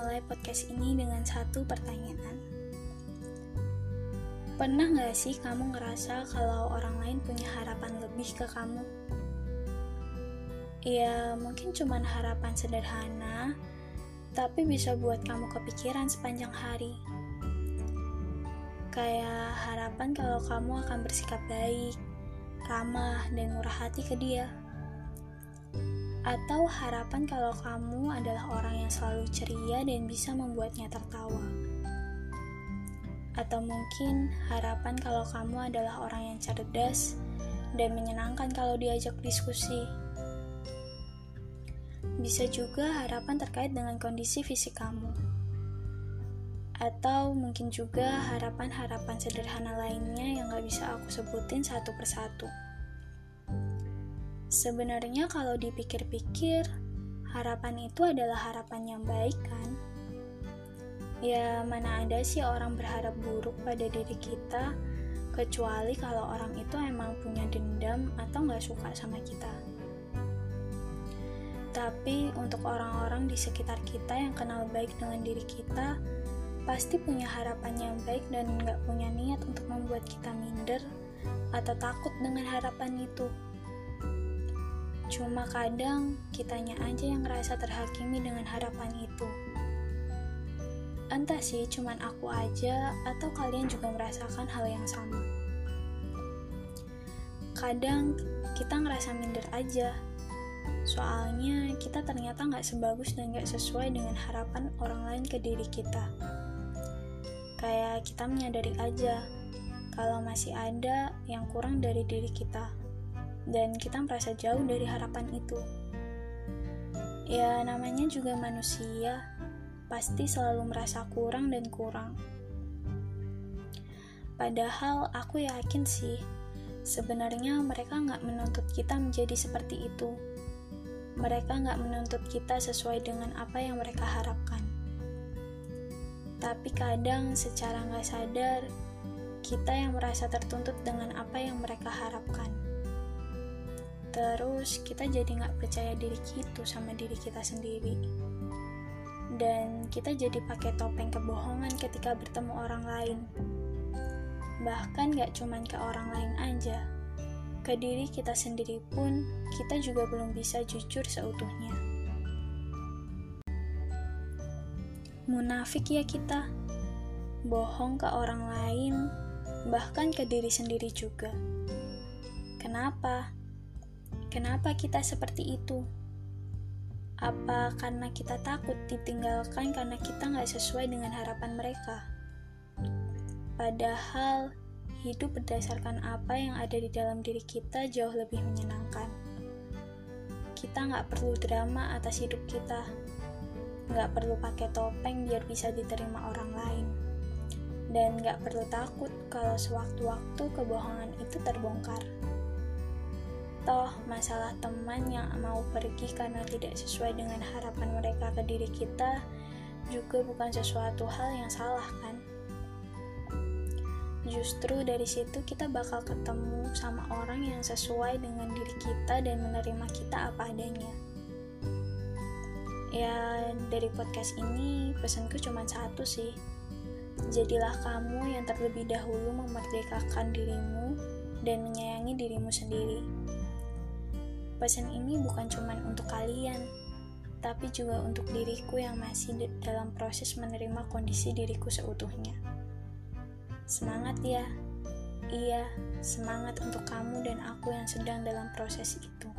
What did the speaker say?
memulai podcast ini dengan satu pertanyaan. Pernah gak sih kamu ngerasa kalau orang lain punya harapan lebih ke kamu? Ya, mungkin cuma harapan sederhana, tapi bisa buat kamu kepikiran sepanjang hari. Kayak harapan kalau kamu akan bersikap baik, ramah, dan murah hati ke dia atau harapan kalau kamu adalah orang yang selalu ceria dan bisa membuatnya tertawa. Atau mungkin harapan kalau kamu adalah orang yang cerdas dan menyenangkan kalau diajak diskusi. Bisa juga harapan terkait dengan kondisi fisik kamu. Atau mungkin juga harapan-harapan sederhana lainnya yang gak bisa aku sebutin satu persatu. Sebenarnya kalau dipikir-pikir, harapan itu adalah harapan yang baik kan? Ya, mana ada sih orang berharap buruk pada diri kita, kecuali kalau orang itu emang punya dendam atau nggak suka sama kita. Tapi untuk orang-orang di sekitar kita yang kenal baik dengan diri kita, pasti punya harapan yang baik dan nggak punya niat untuk membuat kita minder atau takut dengan harapan itu. Cuma kadang kitanya aja yang ngerasa terhakimi dengan harapan itu. Entah sih cuman aku aja atau kalian juga merasakan hal yang sama. Kadang kita ngerasa minder aja, soalnya kita ternyata nggak sebagus dan nggak sesuai dengan harapan orang lain ke diri kita. Kayak kita menyadari aja kalau masih ada yang kurang dari diri kita dan kita merasa jauh dari harapan itu. Ya, namanya juga manusia, pasti selalu merasa kurang dan kurang. Padahal aku yakin sih, sebenarnya mereka nggak menuntut kita menjadi seperti itu. Mereka nggak menuntut kita sesuai dengan apa yang mereka harapkan. Tapi kadang secara nggak sadar, kita yang merasa tertuntut dengan apa yang mereka harapkan. Terus kita jadi nggak percaya diri gitu sama diri kita sendiri. Dan kita jadi pakai topeng kebohongan ketika bertemu orang lain. Bahkan nggak cuman ke orang lain aja. Ke diri kita sendiri pun, kita juga belum bisa jujur seutuhnya. Munafik ya kita. Bohong ke orang lain, bahkan ke diri sendiri juga. Kenapa? Kenapa kita seperti itu? Apa karena kita takut ditinggalkan karena kita nggak sesuai dengan harapan mereka? Padahal hidup berdasarkan apa yang ada di dalam diri kita jauh lebih menyenangkan. Kita nggak perlu drama atas hidup kita, nggak perlu pakai topeng biar bisa diterima orang lain, dan nggak perlu takut kalau sewaktu-waktu kebohongan itu terbongkar. Toh, masalah teman yang mau pergi karena tidak sesuai dengan harapan mereka ke diri kita juga bukan sesuatu hal yang salah, kan? Justru dari situ kita bakal ketemu sama orang yang sesuai dengan diri kita dan menerima kita apa adanya. Ya, dari podcast ini pesanku cuma satu sih. Jadilah kamu yang terlebih dahulu memerdekakan dirimu dan menyayangi dirimu sendiri. Pesan ini bukan cuma untuk kalian, tapi juga untuk diriku yang masih dalam proses menerima kondisi diriku seutuhnya. Semangat ya! Iya, semangat untuk kamu dan aku yang sedang dalam proses itu.